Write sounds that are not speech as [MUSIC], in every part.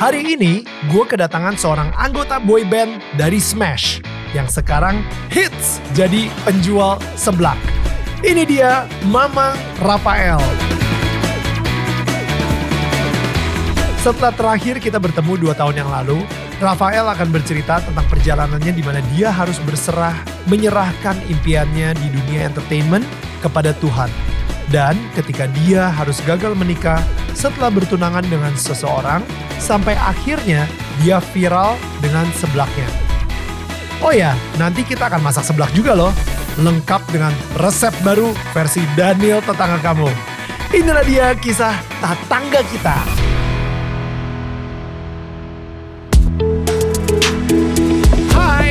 Hari ini gue kedatangan seorang anggota boy band dari Smash yang sekarang hits jadi penjual seblak. Ini dia Mamang Rafael. Setelah terakhir kita bertemu dua tahun yang lalu, Rafael akan bercerita tentang perjalanannya di mana dia harus berserah, menyerahkan impiannya di dunia entertainment kepada Tuhan. Dan ketika dia harus gagal menikah setelah bertunangan dengan seseorang, sampai akhirnya dia viral dengan seblaknya. Oh ya, nanti kita akan masak seblak juga loh. Lengkap dengan resep baru versi Daniel tetangga kamu. Inilah dia kisah tetangga kita.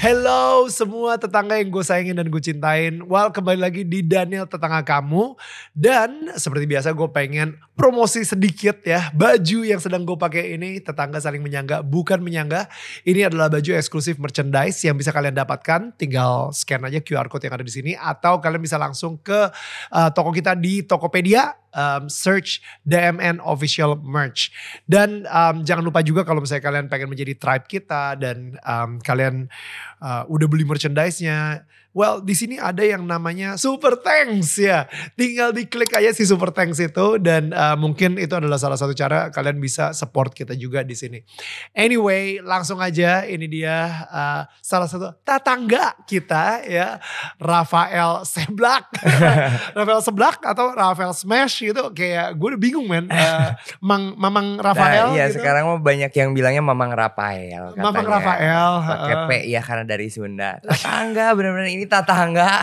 Hello semua tetangga yang gue sayangin dan gue cintain. Well kembali lagi di Daniel tetangga kamu. Dan seperti biasa gue pengen promosi sedikit ya. Baju yang sedang gue pakai ini tetangga saling menyangga. Bukan menyangga. Ini adalah baju eksklusif merchandise yang bisa kalian dapatkan. Tinggal scan aja QR code yang ada di sini. Atau kalian bisa langsung ke uh, toko kita di Tokopedia um, search DMN official merch. Dan um, jangan lupa juga kalau misalnya kalian pengen menjadi tribe kita dan um, kalian uh, udah beli merchandise-nya. Well, di sini ada yang namanya Super Thanks ya. Tinggal diklik aja si Super Thanks itu dan uh, mungkin itu adalah salah satu cara kalian bisa support kita juga di sini. Anyway, langsung aja ini dia uh, salah satu tetangga kita ya, Rafael Seblak. [LAUGHS] Rafael Seblak atau Rafael Smash gitu kayak gue udah bingung men. Uh, Mang Mamang Rafael Nah, iya gitu. sekarang mah banyak yang bilangnya Mamang Rafael. katanya. Mamang Rafael. Pakai. P ya karena dari Sunda. Tetangga bener-bener ini tetangga.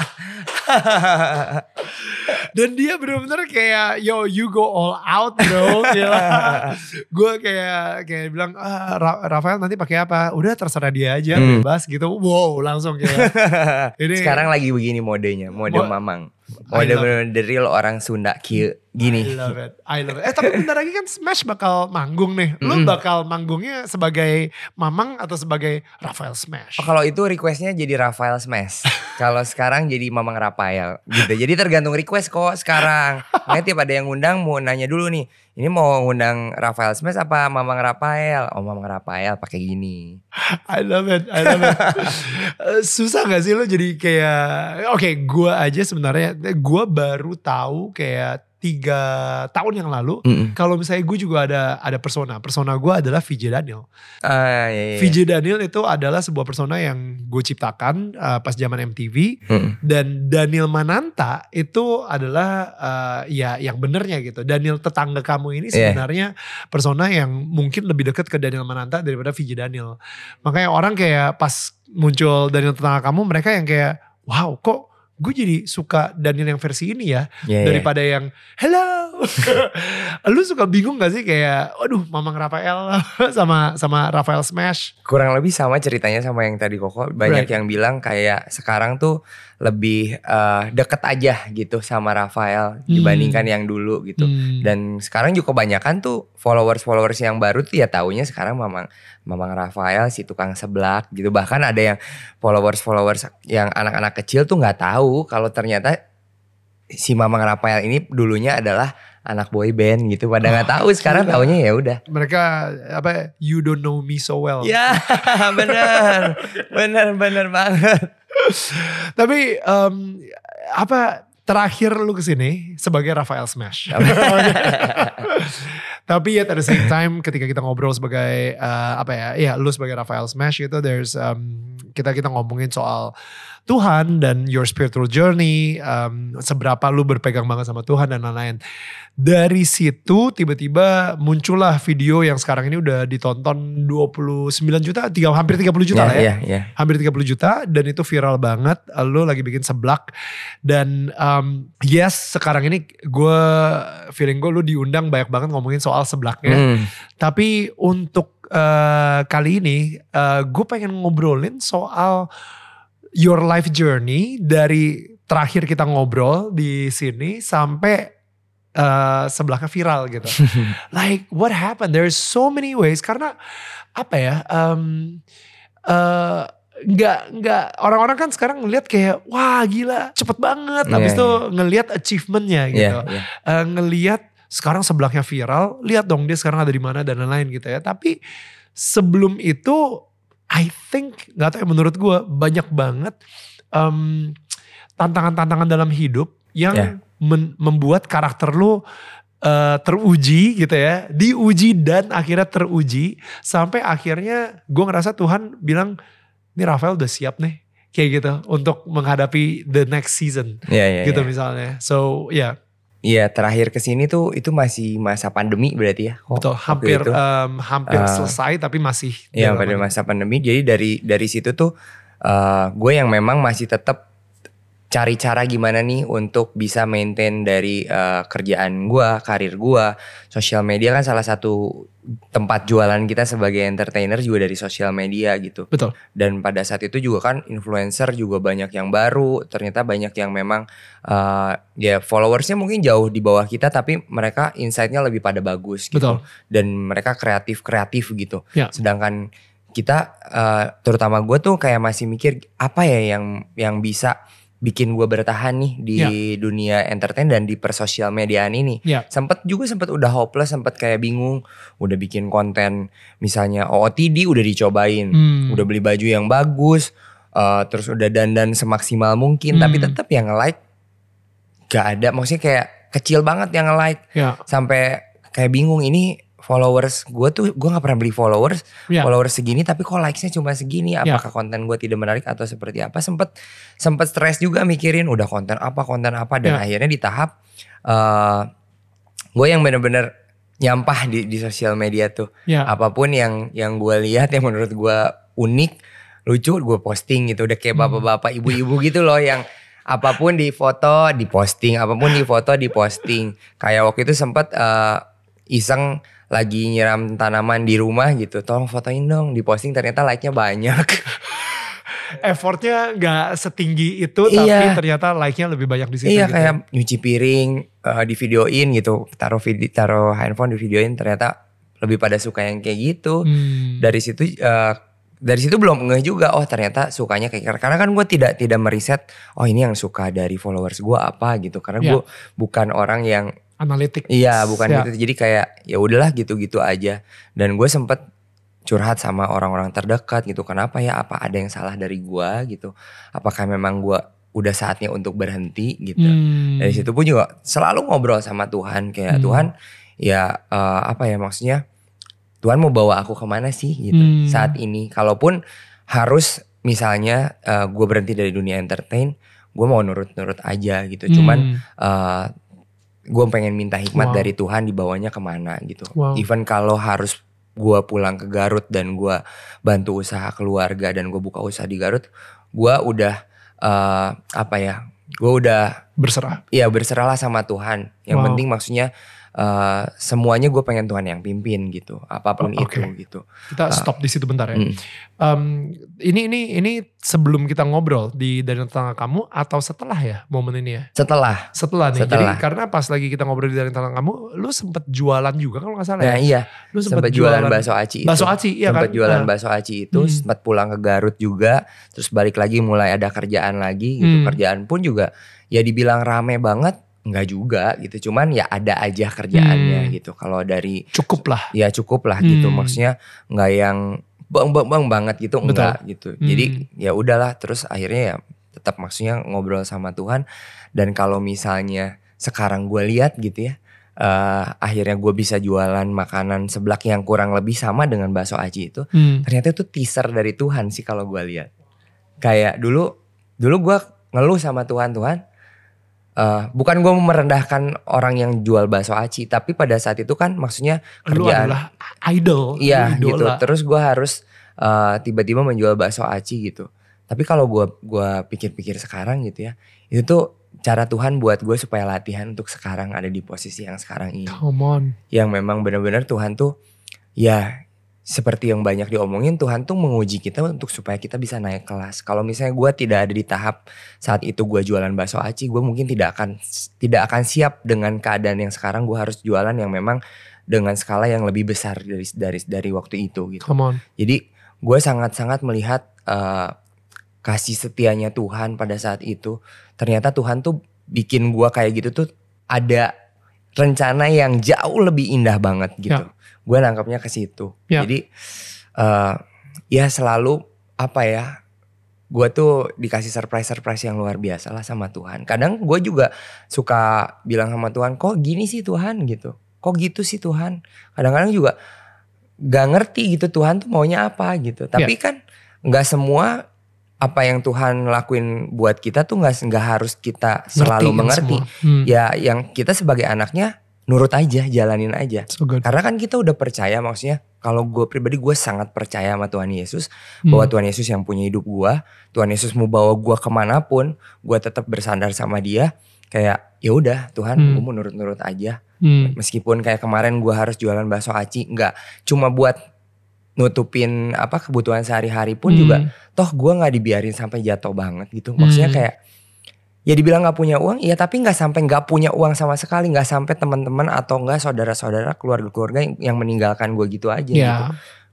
[LAUGHS] Dan dia bener-bener kayak yo you go all out bro. [LAUGHS] gue kayak kayak bilang ah, Ra- Rafael nanti pakai apa? Udah terserah dia aja Hmm. bebas gitu. Wow langsung kayak. [LAUGHS] Ini Sekarang lagi begini modenya, mode Mo- Mamang. I Mode love bener the real orang Sunda kieu I gini. love it. I love it. Eh tapi bentar lagi kan Smash bakal manggung nih. Lu Mm-mm. bakal manggungnya sebagai Mamang atau sebagai Rafael Smash? Oh, kalau itu requestnya jadi Rafael Smash. [LAUGHS] kalau sekarang jadi Mamang Rafael gitu. Jadi tergantung request kok sekarang. [LAUGHS] Makanya tiap ada yang ngundang mau nanya dulu nih. Ini mau ngundang Rafael Smash apa Mamang Rafael? Oh Mamang Rafael pakai gini. [LAUGHS] I love it, I love it. Eh, Susah gak sih lo jadi kayak, oke gue aja sebenarnya, gue baru tahu kayak tiga tahun yang lalu, Mm-mm. kalau misalnya gue juga ada ada persona, persona gue adalah VJ Daniel. Ah, iya, iya. VJ Daniel itu adalah sebuah persona yang gue ciptakan eh, pas zaman MTV, Mm-mm. dan Daniel Mananta itu adalah eh, ya yang benernya gitu. Daniel tetangga kamu ini Iya. sebenarnya persona yang mungkin lebih dekat ke Daniel Mananta daripada VJ Daniel. Makanya orang kayak pas muncul Daniel tetangga kamu mereka yang kayak wow kok gue jadi suka Daniel yang versi ini ya Iya, iya. daripada yang hello. [LAUGHS] Lu suka bingung gak sih kayak aduh Mamang Rafael [LAUGHS] sama sama Rafael Smash. kurang lebih sama ceritanya sama yang tadi Koko. Banyak Right. yang bilang kayak sekarang tuh lebih eh, deket aja gitu sama Rafael dibandingkan yang dulu gitu. Hmm. Dan sekarang juga kebanyakan tuh followers-followers yang baru tuh ya taunya sekarang Mamang Mamang Rafael si tukang seblak gitu. Bahkan ada yang followers-followers yang anak-anak kecil tuh nggak tahu kalau ternyata si Mamang Rafael ini dulunya adalah anak boy band gitu. Pada nggak tahu sekarang gila. taunya ya udah. mereka apa you don't know me so well. Ya [LAUGHS] bener, bener bener banget. Tapi em, apa terakhir lu ke sini sebagai Rafael Smash. [LAUGHS] Tapi yet at the same time ketika kita ngobrol sebagai eh, apa ya, ya lu sebagai Rafael Smash itu there's um, kita kita ngomongin soal Tuhan dan your spiritual journey, um, seberapa lu berpegang banget sama Tuhan dan lain-lain. Dari situ tiba-tiba muncullah video yang sekarang ini udah ditonton 29 juta, tiga, hampir 30 juta lah ya Iya, iya. hampir 30 juta dan itu viral banget. Lu lagi bikin seblak dan um, yes sekarang ini gue feeling gue lu diundang banyak banget ngomongin soal seblaknya. Hmm. Tapi untuk eh, kali ini gue pengen ngobrolin soal your life journey dari terakhir kita ngobrol di sini sampai eh, sebelahnya viral gitu. [LAUGHS] like what happened? There's so many ways karena apa ya? Um, eh, nggak nggak orang-orang kan sekarang ngelihat kayak wah gila cepet banget. Habis Iya, itu ngelihat achievementnya gitu. Iya, iya. Eh, ngelihat sekarang sebelahnya viral, lihat dong dia sekarang ada di mana dan lain-lain gitu ya. Tapi sebelum itu, I think nggak tahu ya menurut gue banyak banget em, tantangan-tantangan dalam hidup yang Ya. men- membuat karakter lu eh, teruji gitu ya, diuji dan akhirnya teruji sampai akhirnya gue ngerasa Tuhan bilang, ini Rafael udah siap nih kayak gitu untuk menghadapi the next season Iya, iya, gitu iya. misalnya. So ya. Iya, terakhir ke sini tuh itu masih masa pandemi berarti ya. Kok Betul, hampir itu? em, hampir Uh, selesai tapi masih Iya pada masa pandemi. Jadi dari dari situ tuh eh gue yang memang masih tetap cari cara gimana nih untuk bisa maintain dari eh, kerjaan gue, karir gue, sosial media kan salah satu tempat jualan kita sebagai entertainer juga dari sosial media gitu. Betul. Dan pada saat itu juga kan influencer juga banyak yang baru, ternyata banyak yang memang eh, ya followersnya mungkin jauh di bawah kita, tapi mereka insightnya lebih pada bagus gitu Betul. dan mereka kreatif kreatif gitu. Ya. Sedangkan kita eh, terutama gue tuh kayak masih mikir apa ya yang yang bisa bikin gue bertahan nih di Ya. dunia entertain dan di persosial mediaan ini. Ya. Sempet juga sempet udah hopeless, sempet kayak bingung, udah bikin konten misalnya OOTD udah dicobain, Hmm. udah beli baju yang bagus, eh, terus udah dandan semaksimal mungkin, Hmm. tapi tetap yang like gak ada, maksudnya kayak kecil banget yang like Ya. sampai kayak bingung ini followers. Gue tuh gue nggak pernah beli followers. Ya. followers segini tapi kok likesnya cuma segini? Apakah konten gue tidak menarik atau seperti apa? Sempet sempet stres juga mikirin udah konten apa konten apa? Dan Ya. akhirnya di tahap eh gue yang bener-bener nyampah di di sosial media tuh. Ya. apa pun yang yang gue lihat yang menurut gue unik lucu gue posting gitu. Udah kayak Hmm. bapak-bapak ibu-ibu gitu loh yang apa pun di foto di posting apa pun di foto di posting kayak waktu itu sempet eh, iseng lagi nyiram tanaman di rumah gitu tolong fotoin dong di posting ternyata like-nya banyak [LAUGHS] Effortnya nggak setinggi itu tapi Iya. ternyata like-nya lebih banyak di situ. iya gitu. kayak nyuci piring eh, di videoin gitu taruh video taruh handphone di videoin ternyata lebih pada suka yang kayak gitu Hmm. dari situ eh, dari situ belum ngeh juga oh ternyata sukanya kayak karena kan gue tidak tidak meriset oh ini yang suka dari followers gue apa gitu karena Ya. gue bukan orang yang Analitik. iya bukan Ya. gitu jadi kayak ya udahlah gitu-gitu aja dan gue sempet curhat sama orang-orang terdekat gitu kenapa ya apa ada yang salah dari gue gitu apakah memang gue udah saatnya untuk berhenti gitu Hmm. dari situ pun juga selalu ngobrol sama Tuhan kayak Hmm. Tuhan ya eh, apa ya maksudnya Tuhan mau bawa aku ke mana sih gitu Hmm. saat ini kalaupun harus misalnya gue berhenti dari dunia entertain gue mau nurut-nurut aja gitu cuman Hmm. Gue pengen minta hikmat Wow. dari Tuhan dibawanya ke mana gitu Wow. even kalau harus gue pulang ke Garut dan gue bantu usaha keluarga dan gue buka usaha di Garut gue udah eh, apa ya gue udah berserah. Iya berserahlah sama Tuhan. Yang Wow. penting maksudnya eh, semuanya gue pengen Tuhan yang pimpin gitu. Apa pun Oh, itu oke. gitu. Kita stop di situ bentar ya. Mm. Em, ini ini ini sebelum kita ngobrol di dari tetangga kamu atau setelah ya momen ini ya? Setelah. Setelah nih. Setelah. Jadi karena pas lagi kita ngobrol di dari tetangga kamu, lu sempet jualan juga kalau nggak salah Nah ya? iya Lu sempat jualan bakso aci itu. Bakso aci, iya Sempat kan? jualan Nah. bakso aci itu, Hmm. sempat pulang ke Garut juga, terus balik lagi mulai ada kerjaan lagi gitu. Hmm. Kerjaan pun juga ya dibilang rame banget, enggak juga gitu. Cuman ya ada aja kerjaannya Hmm. gitu. Kalau dari Cukup lah. ya cukup lah gitu Hmm. maksudnya nggak yang bang bang bang banget gitu Betul. enggak gitu Hmm. jadi ya udahlah terus akhirnya ya tetap maksudnya ngobrol sama Tuhan dan kalau misalnya sekarang gue lihat gitu ya eh, akhirnya gue bisa jualan makanan seblak yang kurang lebih sama dengan bakso aci itu Hmm. ternyata itu teaser dari Tuhan sih kalau gue lihat kayak dulu dulu gue ngeluh sama Tuhan Tuhan eh, bukan gue merendahkan orang yang jual bakso aci tapi pada saat itu kan maksudnya Lu kerjaan adalah idol. Iya lu gitu. idola. Terus gue harus eh, tiba-tiba menjual bakso aci gitu. Tapi kalau gue gua pikir-pikir sekarang gitu ya, itu tuh cara Tuhan buat gue supaya latihan untuk sekarang ada di posisi yang sekarang ini. Come on. Yang memang benar-benar Tuhan tuh ya seperti yang banyak diomongin Tuhan tuh menguji kita untuk supaya kita bisa naik kelas. Kalau misalnya gue tidak ada di tahap saat itu gue jualan bakso aci, gue mungkin tidak akan tidak akan siap dengan keadaan yang sekarang gue harus jualan yang memang dengan skala yang lebih besar dari dari dari waktu itu gitu. Come on. Jadi gue sangat-sangat melihat uh, kasih setianya Tuhan pada saat itu. Ternyata Tuhan tuh bikin gue kayak gitu tuh ada rencana yang jauh lebih indah banget gitu. Ya. Gue nangkapnya ke situ. Ya. Jadi uh, ya selalu apa ya? Gue tuh dikasih surprise-surprise yang luar biasa lah sama Tuhan. Kadang gue juga suka bilang sama Tuhan, kok gini sih Tuhan gitu. Kok gitu sih Tuhan. Kadang-kadang juga gak ngerti gitu Tuhan tuh maunya apa gitu. Tapi kan nggak semua apa yang Tuhan lakuin buat kita tuh nggak nggak harus kita selalu Ngertiin mengerti. semua. Hmm. Ya yang kita sebagai anaknya nurut aja, jalanin aja. So good. Karena kan kita udah percaya maksudnya kalau gue pribadi gue sangat percaya sama Tuhan Yesus Hmm. bahwa Tuhan Yesus yang punya hidup gue, Tuhan Yesus mau bawa gue ke mana pun, gue tetap bersandar sama Dia. Kayak ya udah Tuhan, Hmm. gue mau nurut-nurut aja. Hmm. Meskipun kayak kemarin gue harus jualan bakso aci, nggak cuma buat nutupin apa kebutuhan sehari-hari pun Hmm. juga toh gue nggak dibiarin sampai jatuh banget gitu maksudnya Hmm. kayak ya dibilang nggak punya uang ya tapi nggak sampai nggak punya uang sama sekali nggak sampai teman-teman atau enggak saudara-saudara keluarga-keluarga yang, meninggalkan gue gitu aja Ya. gitu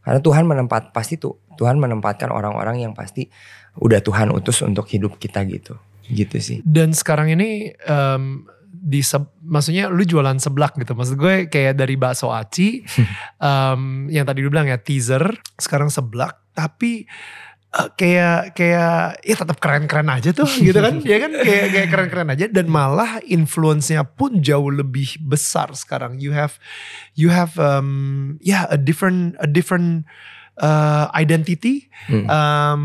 karena Tuhan menempat pasti tuh Tuhan menempatkan orang-orang yang pasti udah Tuhan utus untuk hidup kita gitu gitu sih Dan sekarang ini em, di seb- maksudnya lu jualan seblak gitu. Maksud gue kayak dari bakso aci [LAUGHS] em, yang tadi lu bilang ya teaser, sekarang seblak tapi eh, kayak kayak ya tetap keren-keren aja tuh [LAUGHS] gitu kan. ya kan kayak kayak keren-keren aja dan malah influence-nya pun jauh lebih besar sekarang. You have you have um, ya a different a different uh, identity Hmm. um,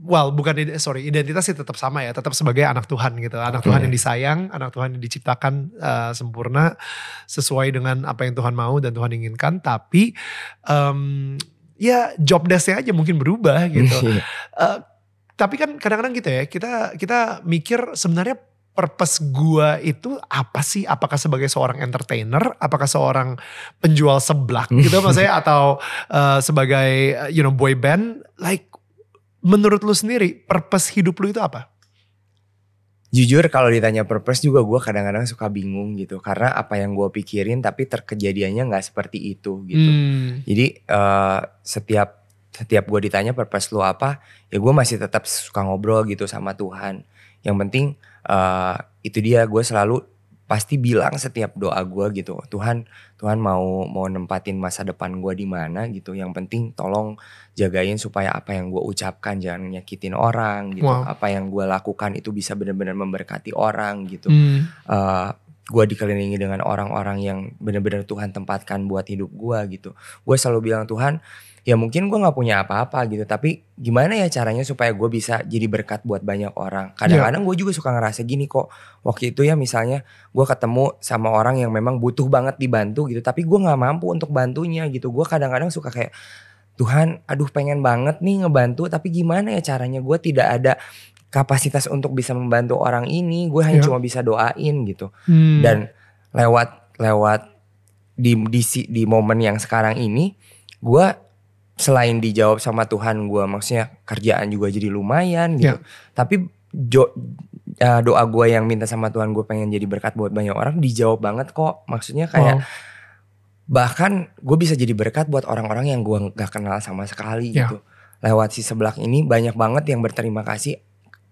well bukan sorry identitas sih tetap sama ya tetap sebagai anak Tuhan gitu anak Tuhan Oke. yang disayang anak Tuhan yang diciptakan uh, sempurna sesuai dengan apa yang Tuhan mau dan Tuhan inginkan tapi um, ya job desk-nya aja mungkin berubah gitu. Uh, [LAUGHS] tapi kan kadang-kadang gitu ya kita kita mikir sebenarnya purpose gua itu apa sih? Apakah sebagai seorang entertainer, apakah seorang penjual seblak [LAUGHS] gitu maksudnya atau uh, sebagai uh, you know boy band? Like menurut lu sendiri purpose hidup lu itu apa? Jujur kalau ditanya purpose juga gue kadang-kadang suka bingung gitu karena apa yang gue pikirin tapi terkejadiannya nggak seperti itu gitu. Hmm, Jadi eh, setiap setiap gue ditanya purpose lu apa, ya gue masih tetap suka ngobrol gitu sama Tuhan. Yang penting eh, itu dia gue selalu pasti bilang setiap doa gue gitu, Tuhan Tuhan mau mau nempatin masa depan gue di mana gitu. Yang penting tolong jagain supaya apa yang gue ucapkan jangan nyakitin orang gitu. Wow. Apa yang gue lakukan itu bisa benar-benar memberkati orang gitu hmm, uh, gue dikelilingi dengan orang-orang yang benar-benar Tuhan tempatkan buat hidup gue gitu. Gue selalu bilang Tuhan, ya mungkin gue nggak punya apa-apa gitu, tapi gimana ya caranya supaya gue bisa jadi berkat buat banyak orang. Kadang-kadang gue juga suka ngerasa gini kok. Waktu itu ya misalnya gue ketemu sama orang yang memang butuh banget dibantu gitu, tapi gue nggak mampu untuk bantunya gitu. Gue kadang-kadang suka kayak Tuhan, aduh pengen banget nih ngebantu, tapi gimana ya caranya? Gue tidak ada kapasitas untuk bisa membantu orang ini. Gue hanya Ya. cuma bisa doain gitu hmm. dan lewat lewat di di di momen yang sekarang ini gue selain dijawab sama Tuhan gue maksudnya kerjaan juga jadi lumayan gitu Ya. tapi jo, uh, doa gue yang minta sama Tuhan gue pengen jadi berkat buat banyak orang dijawab banget kok maksudnya kayak Wow. bahkan gue bisa jadi berkat buat orang-orang yang gue gak kenal sama sekali Ya. gitu lewat si seblak ini banyak banget yang berterima kasih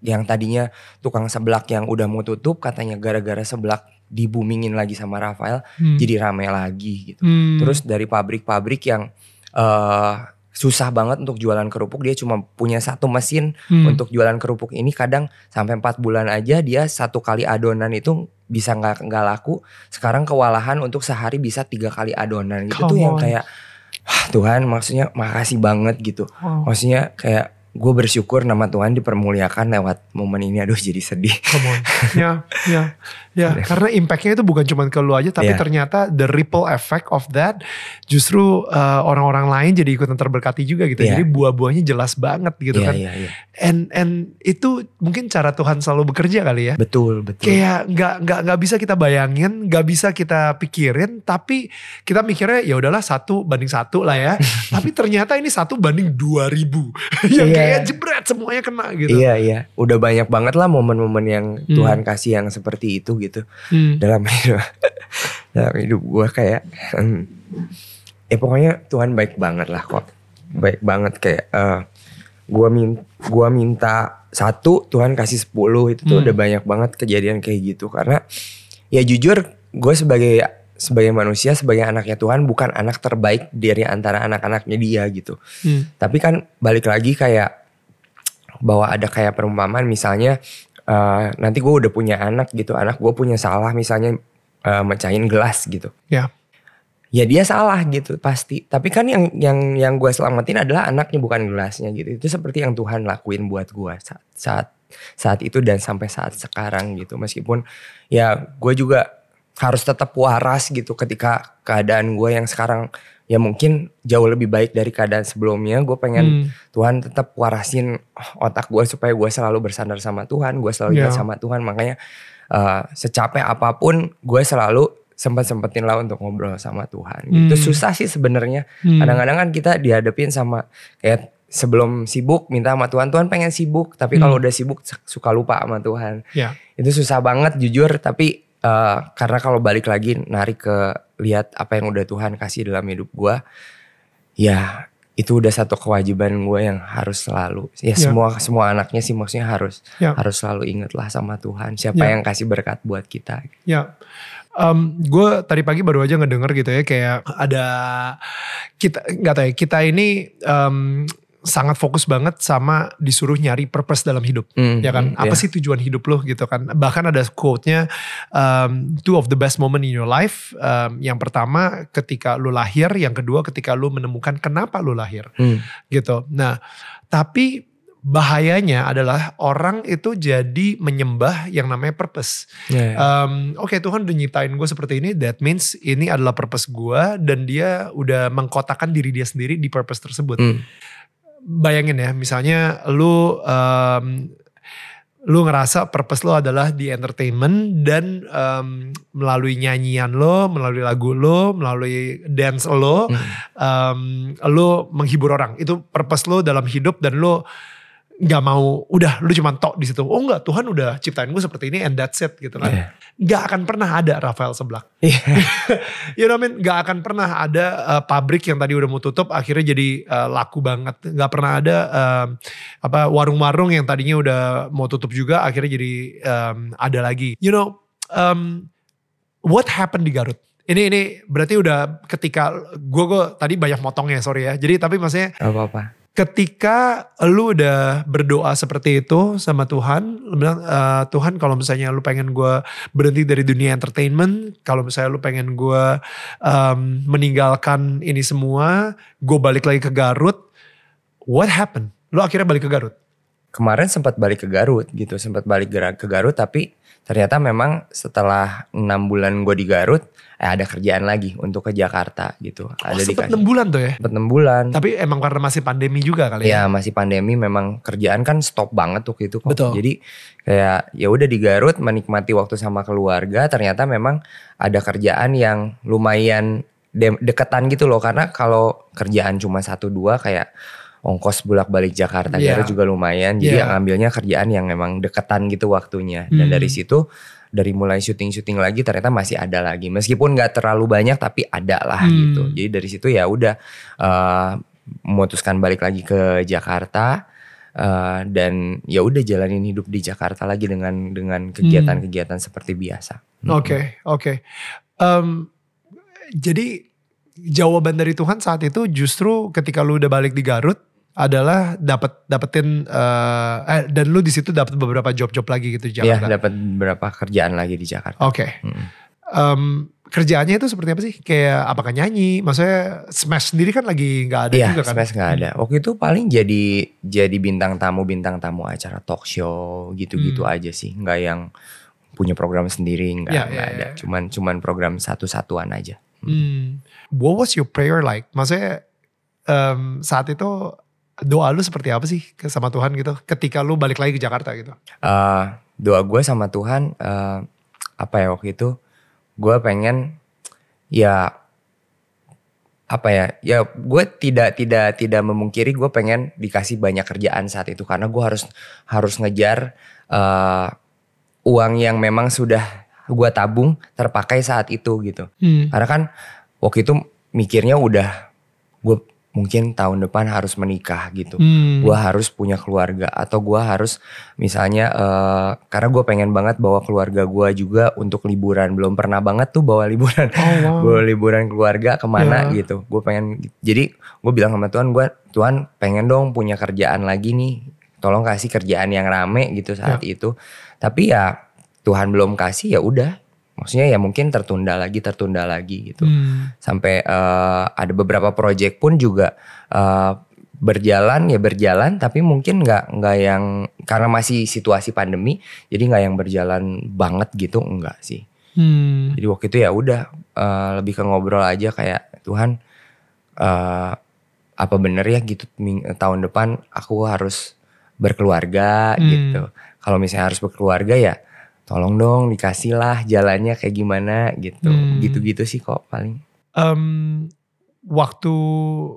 yang tadinya tukang seblak yang udah mau tutup katanya gara-gara seblak dibumingin lagi sama Rafael Hmm, jadi rame lagi gitu. Hmm, terus dari pabrik-pabrik yang eh susah banget untuk jualan kerupuk dia cuma punya satu mesin hmm, untuk jualan kerupuk ini. Kadang sampai empat bulan aja dia satu kali adonan itu bisa nggak nggak laku. Sekarang kewalahan untuk sehari bisa tiga kali adonan. Gitu Come tuh yang on. kayak Wah, Tuhan maksudnya makasih banget gitu. Wow. maksudnya kayak gue bersyukur nama Tuhan dipermuliakan lewat momen ini. Aduh jadi sedih. Come on. ya, ya, [LAUGHS] ya. Karena impactnya itu bukan cuma ke lu aja, tapi Ya. ternyata the ripple effect of that justru uh, orang-orang lain jadi ikutan terberkati juga gitu. Ya. Jadi buah-buahnya jelas banget gitu Iya, kan. iya, iya. And and itu mungkin cara Tuhan selalu bekerja kali ya. betul betul Kayak nggak nggak nggak bisa kita bayangin, nggak bisa kita pikirin, tapi kita mikirnya ya udahlah satu banding satu lah ya. [LAUGHS] tapi ternyata ini satu banding dua ribu, [LAUGHS] yang Iya. kayak jebret semuanya kena gitu. Iya iya, udah banyak banget lah momen-momen yang Hmm. Tuhan kasih yang seperti itu gitu Hmm. dalam hidup [LAUGHS] dalam hidup gue kayak, hmm, ya pokoknya Tuhan baik banget lah kok, baik banget kayak eh gue min gua minta satu Tuhan kasih 10 itu tuh Hmm. udah banyak banget kejadian kayak gitu karena ya jujur gue sebagai sebagai manusia sebagai anaknya Tuhan bukan anak terbaik dari antara anak-anaknya dia gitu. Hmm. Tapi kan balik lagi kayak bahwa ada kayak perumpamaan misalnya eh, nanti gue udah punya anak gitu, anak gue punya salah misalnya eh, mecahin gelas gitu. Ya. Ya dia salah gitu pasti. Tapi kan yang yang yang gue selamatin adalah anaknya bukan gelasnya gitu. Itu seperti yang Tuhan lakuin buat gue saat saat saat itu dan sampai saat sekarang gitu. Meskipun ya gue juga harus tetap waras gitu ketika keadaan gue yang sekarang ya mungkin jauh lebih baik dari keadaan sebelumnya. Gue pengen Hmm. Tuhan tetap warasin otak gue supaya gue selalu bersandar sama Tuhan, gue selalu ingat Ya. sama Tuhan. Makanya eh, secapek apa pun gue selalu sempat sempetin lah untuk ngobrol sama Tuhan. Itu Hmm. susah sih sebenarnya. Hmm. Kadang-kadang kan kita dihadapin sama kayak sebelum sibuk minta sama Tuhan, Tuhan pengen sibuk, tapi kalau Hmm. udah sibuk suka lupa sama Tuhan. Ya. Itu susah banget jujur, tapi eh, karena kalau balik lagi narik ke lihat apa yang udah Tuhan kasih dalam hidup gua, ya itu udah satu kewajiban gue yang harus selalu ya, Ya. semua semua anaknya sih maksudnya harus Ya. harus selalu inget lah sama Tuhan siapa Ya. yang kasih berkat buat kita Ya, gue tadi pagi baru aja ngedenger gitu ya kayak ada kita nggak tahu ya kita ini em, sangat fokus banget sama disuruh nyari purpose dalam hidup. Hmm, ya kan hmm, apa ya. sih tujuan hidup lo gitu kan bahkan ada quote-nya um, two of the best moment in your life um, yang pertama ketika lu lahir yang kedua ketika lu menemukan kenapa lu lahir Hmm, gitu nah tapi bahayanya adalah orang itu jadi menyembah yang namanya purpose ya. Um, Oke Tuhan udah nyiptain gue seperti ini, that means ini adalah purpose gue dan dia udah mengkotakan diri dia sendiri di purpose tersebut. Hmm. Bayangin ya, misalnya lu um, lu ngerasa purpose lo adalah di entertainment dan um, melalui nyanyian lo, melalui lagu lo, melalui dance lo, Hmm. um, lo menghibur orang. Itu purpose lo dalam hidup dan lo nggak mau udah lu cuma tok di situ. Oh enggak, Tuhan udah ciptain gue seperti ini and that's it gitu kan. Iya. Nggak akan pernah ada Rafael seblak. Iya. [LAUGHS] you know what I mean? Nggak akan pernah ada uh, pabrik yang tadi udah mau tutup akhirnya jadi uh, laku banget. Nggak pernah ada um, apa warung-warung yang tadinya udah mau tutup juga akhirnya jadi um, ada lagi. You know, um, what happened di Garut? Ini ini berarti udah ketika gue gue tadi banyak motongnya sorry ya. Jadi tapi maksudnya Gak apa-apa. Ketika lu udah berdoa seperti itu sama Tuhan, lu bilang "Eh, Tuhan kalau misalnya lu pengen gue berhenti dari dunia entertainment, kalau misalnya lu pengen gue em, meninggalkan ini semua, gue balik lagi ke Garut, what happened? Lu akhirnya balik ke Garut? Kemarin sempat balik ke Garut gitu, sempat balik ke Garut tapi ternyata memang setelah enam bulan gue di Garut, eh ada kerjaan lagi untuk ke Jakarta gitu. Oh, Ada sempet 6 bulan tuh ya? sempet 6 bulan. Tapi emang karena masih pandemi juga kali ya? Ya masih pandemi memang kerjaan kan stop banget tuh itu kok. Betul. Jadi kayak ya udah di Garut menikmati waktu sama keluarga. Ternyata memang ada kerjaan yang lumayan de- deketan gitu loh. Karena kalau kerjaan cuma satu dua kayak ongkos bolak balik Jakarta. Garut juga lumayan. Jadi Iya. ngambilnya kerjaan yang memang deketan gitu waktunya. Dan Hmm. dari situ dari mulai syuting-syuting lagi ternyata masih ada lagi. Meskipun nggak terlalu banyak tapi ada lah Hmm. gitu. Jadi dari situ ya udah eh, memutuskan balik lagi ke Jakarta eh, dan ya udah jalanin hidup di Jakarta lagi dengan dengan kegiatan-kegiatan seperti biasa. Oke, oke. Em, jadi jawaban dari Tuhan saat itu justru ketika lu udah balik di Garut adalah dapat dapetin eh, eh, dan lu di situ dapat beberapa job-job lagi gitu di Ya Jakarta. dapat beberapa kerjaan lagi di Jakarta. Oke. Mm. Em, kerjaannya itu seperti apa sih? Kayak apakah nyanyi? Maksudnya Smash sendiri kan lagi nggak ada Iya, juga kan? Smash nggak ada. Waktu itu paling jadi jadi bintang tamu bintang tamu acara talk show gitu-gitu Hmm. aja sih. Nggak yang punya program sendiri nggak Iya, nggak iya, ada. iya. Cuman cuman program satu-satuan aja. Hmm. What was your prayer like? Maksudnya em, saat itu doa lu seperti apa sih ke sama Tuhan gitu? Ketika lu balik lagi ke Jakarta gitu? Eh, doa gue sama Tuhan eh, apa ya waktu itu gue pengen ya apa ya ya gue tidak tidak tidak memungkiri gue pengen dikasih banyak kerjaan saat itu karena gue harus harus ngejar eh, uang yang memang sudah gue tabung terpakai saat itu gitu Hmm. karena kan waktu itu mikirnya udah gue mungkin tahun depan harus menikah gitu. Hmm. gue harus punya keluarga atau gue harus misalnya eh, karena gue pengen banget bawa keluarga gue juga untuk liburan. Belum pernah banget tuh bawa liburan. Oh wow. [LAUGHS] bawa liburan keluarga ke mana Ya. gitu. Gue pengen jadi gue bilang sama Tuhan gue Tuhan pengen dong punya kerjaan lagi nih. Tolong kasih kerjaan yang rame gitu saat itu. Tapi ya Tuhan belum kasih ya udah maksudnya ya mungkin tertunda lagi tertunda lagi gitu Hmm. sampai eh, ada beberapa project pun juga eh, berjalan ya berjalan tapi mungkin nggak nggak yang karena masih situasi pandemi jadi nggak yang berjalan banget gitu enggak sih Hmm. jadi waktu itu ya udah eh, lebih ke ngobrol aja kayak Tuhan eh, apa bener ya gitu tahun depan aku harus berkeluarga Hmm. gitu kalau misalnya harus berkeluarga ya tolong dong dikasih lah jalannya kayak gimana gitu Hmm. gitu-gitu sih kok paling Em, waktu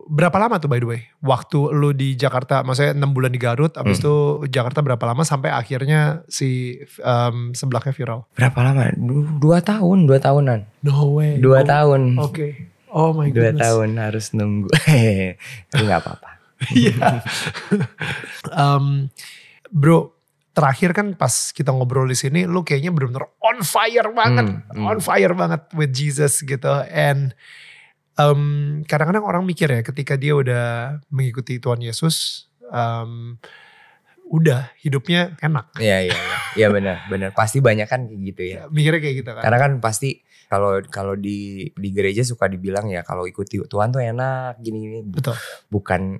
berapa lama tuh by the way? Waktu lu di Jakarta, maksudnya 6 bulan di Garut, Hmm. abis itu Jakarta berapa lama sampai akhirnya si em, sebelahnya viral? berapa lama? Du- Dua tahun, dua tahunan. No way. Dua Oh, tahun. Oke. Oh my Dua goodness. tahun harus nunggu. [LAUGHS] Nggak apa-apa. Iya. [LAUGHS] Em, bro, terakhir kan pas kita ngobrol di sini, lu kayaknya benar-benar on fire banget, Hmm, hmm. on fire banget with Jesus gitu. And em, kadang-kadang orang mikir ya, ketika dia udah mengikuti Tuhan Yesus, em, udah hidupnya enak. Iya iya iya. Iya benar benar. Pasti banyak kan kayak gitu ya. [LAUGHS] Mikirnya kayak gitu kan. Karena kan pasti kalau kalau di di gereja suka dibilang ya kalau ikuti Tuhan tuh enak gini gini. Betul. Bukan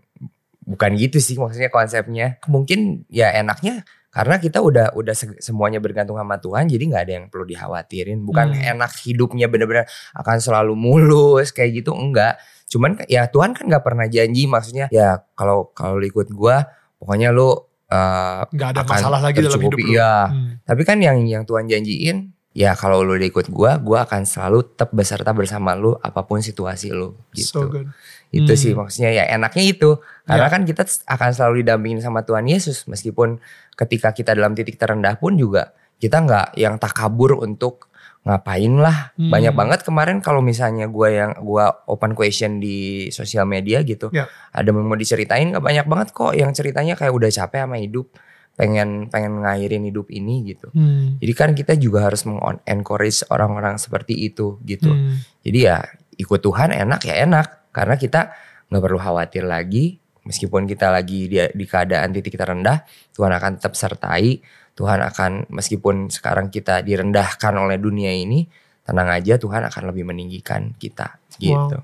bukan gitu sih maksudnya konsepnya. Mungkin ya enaknya karena kita udah udah se- semuanya bergantung sama Tuhan jadi nggak ada yang perlu dikhawatirin. Bukan Hmm. enak hidupnya bener-bener akan selalu mulus kayak gitu enggak. Cuman ya Tuhan kan nggak pernah janji maksudnya ya kalau kalau ikut gua pokoknya lu eh, Nggak ada akan masalah lagi dalam hidup lu. Iya. Hmm. Tapi kan yang yang Tuhan janjiin, ya kalau lu udah ikut gua, gua akan selalu tetap beserta bersama lu apa pun situasi lu So gitu. good. itu Hmm. sih maksudnya ya enaknya itu. Karena Ya. kan kita akan selalu didampingin sama Tuhan Yesus meskipun ketika kita dalam titik terendah pun juga kita nggak yang takabur untuk ngapain lah. Hmm. Banyak banget kemarin kalau misalnya gua yang gua open question di sosial media gitu. Ya. Ada yang mau diceritain nggak banyak banget kok yang ceritanya kayak udah capek sama hidup. Pengen pengen ngairin hidup ini gitu. Hmm. Jadi kan kita juga harus mengencourage orang-orang seperti itu gitu. Hmm. Jadi ya ikut Tuhan enak ya enak karena kita nggak perlu khawatir lagi meskipun kita lagi di, di keadaan titik terendah Tuhan akan tetap sertai Tuhan akan meskipun sekarang kita direndahkan oleh dunia ini tenang aja Tuhan akan lebih meninggikan kita gitu.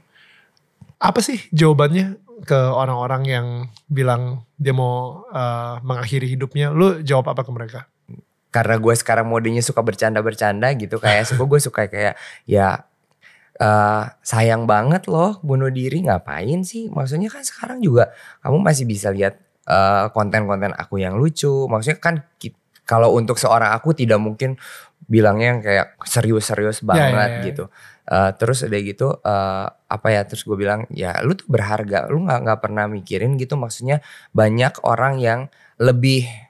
Apa sih jawabannya ke orang-orang yang bilang dia mau eh, mengakhiri hidupnya? Lu jawab apa ke mereka? Karena gue sekarang modenya suka bercanda-bercanda gitu kayak [LAUGHS] suka gue suka kayak ya eh, sayang banget loh bunuh diri ngapain sih? Maksudnya kan sekarang juga kamu masih bisa lihat eh, konten-konten aku yang lucu. Maksudnya kan kalau untuk seorang aku tidak mungkin bilangnya yang kayak serius-serius banget ya, ya. gitu. Eh, terus udah gitu eh, apa ya? Terus gue bilang ya lu tuh berharga. Lu nggak nggak pernah mikirin gitu. Maksudnya banyak orang yang lebih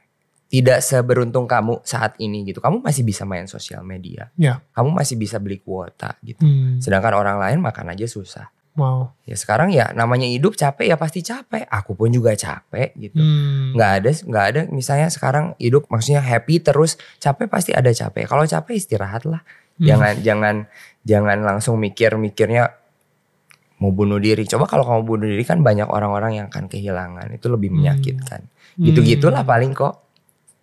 tidak seberuntung kamu saat ini gitu. Kamu masih bisa main sosial media. Ya. Kamu masih bisa beli kuota gitu. Hmm. Sedangkan orang lain makan aja susah. Wow. Ya sekarang ya namanya hidup capek ya pasti capek. Aku pun juga capek gitu. Hmm. Nggak ada nggak ada misalnya sekarang hidup maksudnya happy terus capek pasti ada capek. Kalau capek istirahat lah. Hmm. Jangan jangan jangan langsung mikir-mikirnya mau bunuh diri. Coba kalau kamu bunuh diri kan banyak orang-orang yang akan kehilangan. Itu lebih Hmm. menyakitkan. Hmm. Gitu-gitulah paling kok.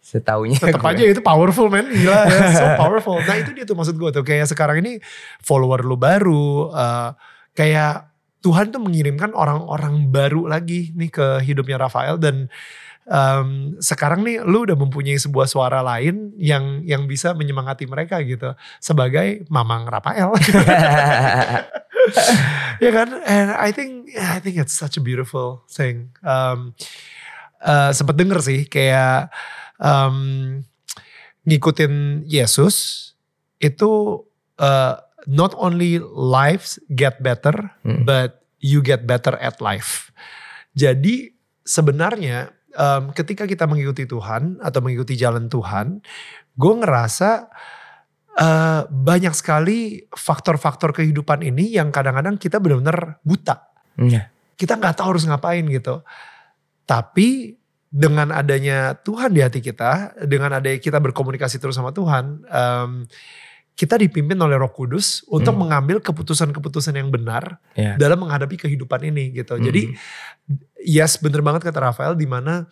Setaunya tetap aja itu powerful man gila ya, so [LAUGHS] powerful. Nah itu dia tuh maksud gue tuh. Kayak sekarang ini follower lu baru eh, kayak Tuhan tuh mengirimkan orang-orang baru lagi nih ke hidupnya Rafael dan em, sekarang nih lu udah mempunyai sebuah suara lain yang yang bisa menyemangati mereka gitu sebagai Mamang Rafael. [LAUGHS] Ya kan? And I think I think it's such a beautiful thing. Um, eh, sempet denger sih kayak um, ngikutin Yesus itu uh, not only lives get better Hmm. but you get better at life jadi sebenarnya um, ketika kita mengikuti Tuhan atau mengikuti jalan Tuhan gue ngerasa uh, banyak sekali faktor-faktor kehidupan ini yang kadang-kadang kita benar-benar buta Iya. kita nggak tahu harus ngapain gitu. Tapi dengan adanya Tuhan di hati kita, dengan adanya kita berkomunikasi terus sama Tuhan, em, kita dipimpin oleh Roh Kudus untuk Hmm. mengambil keputusan-keputusan yang benar Iya. dalam menghadapi kehidupan ini gitu. Hmm. Jadi yes bener banget kata Rafael di mana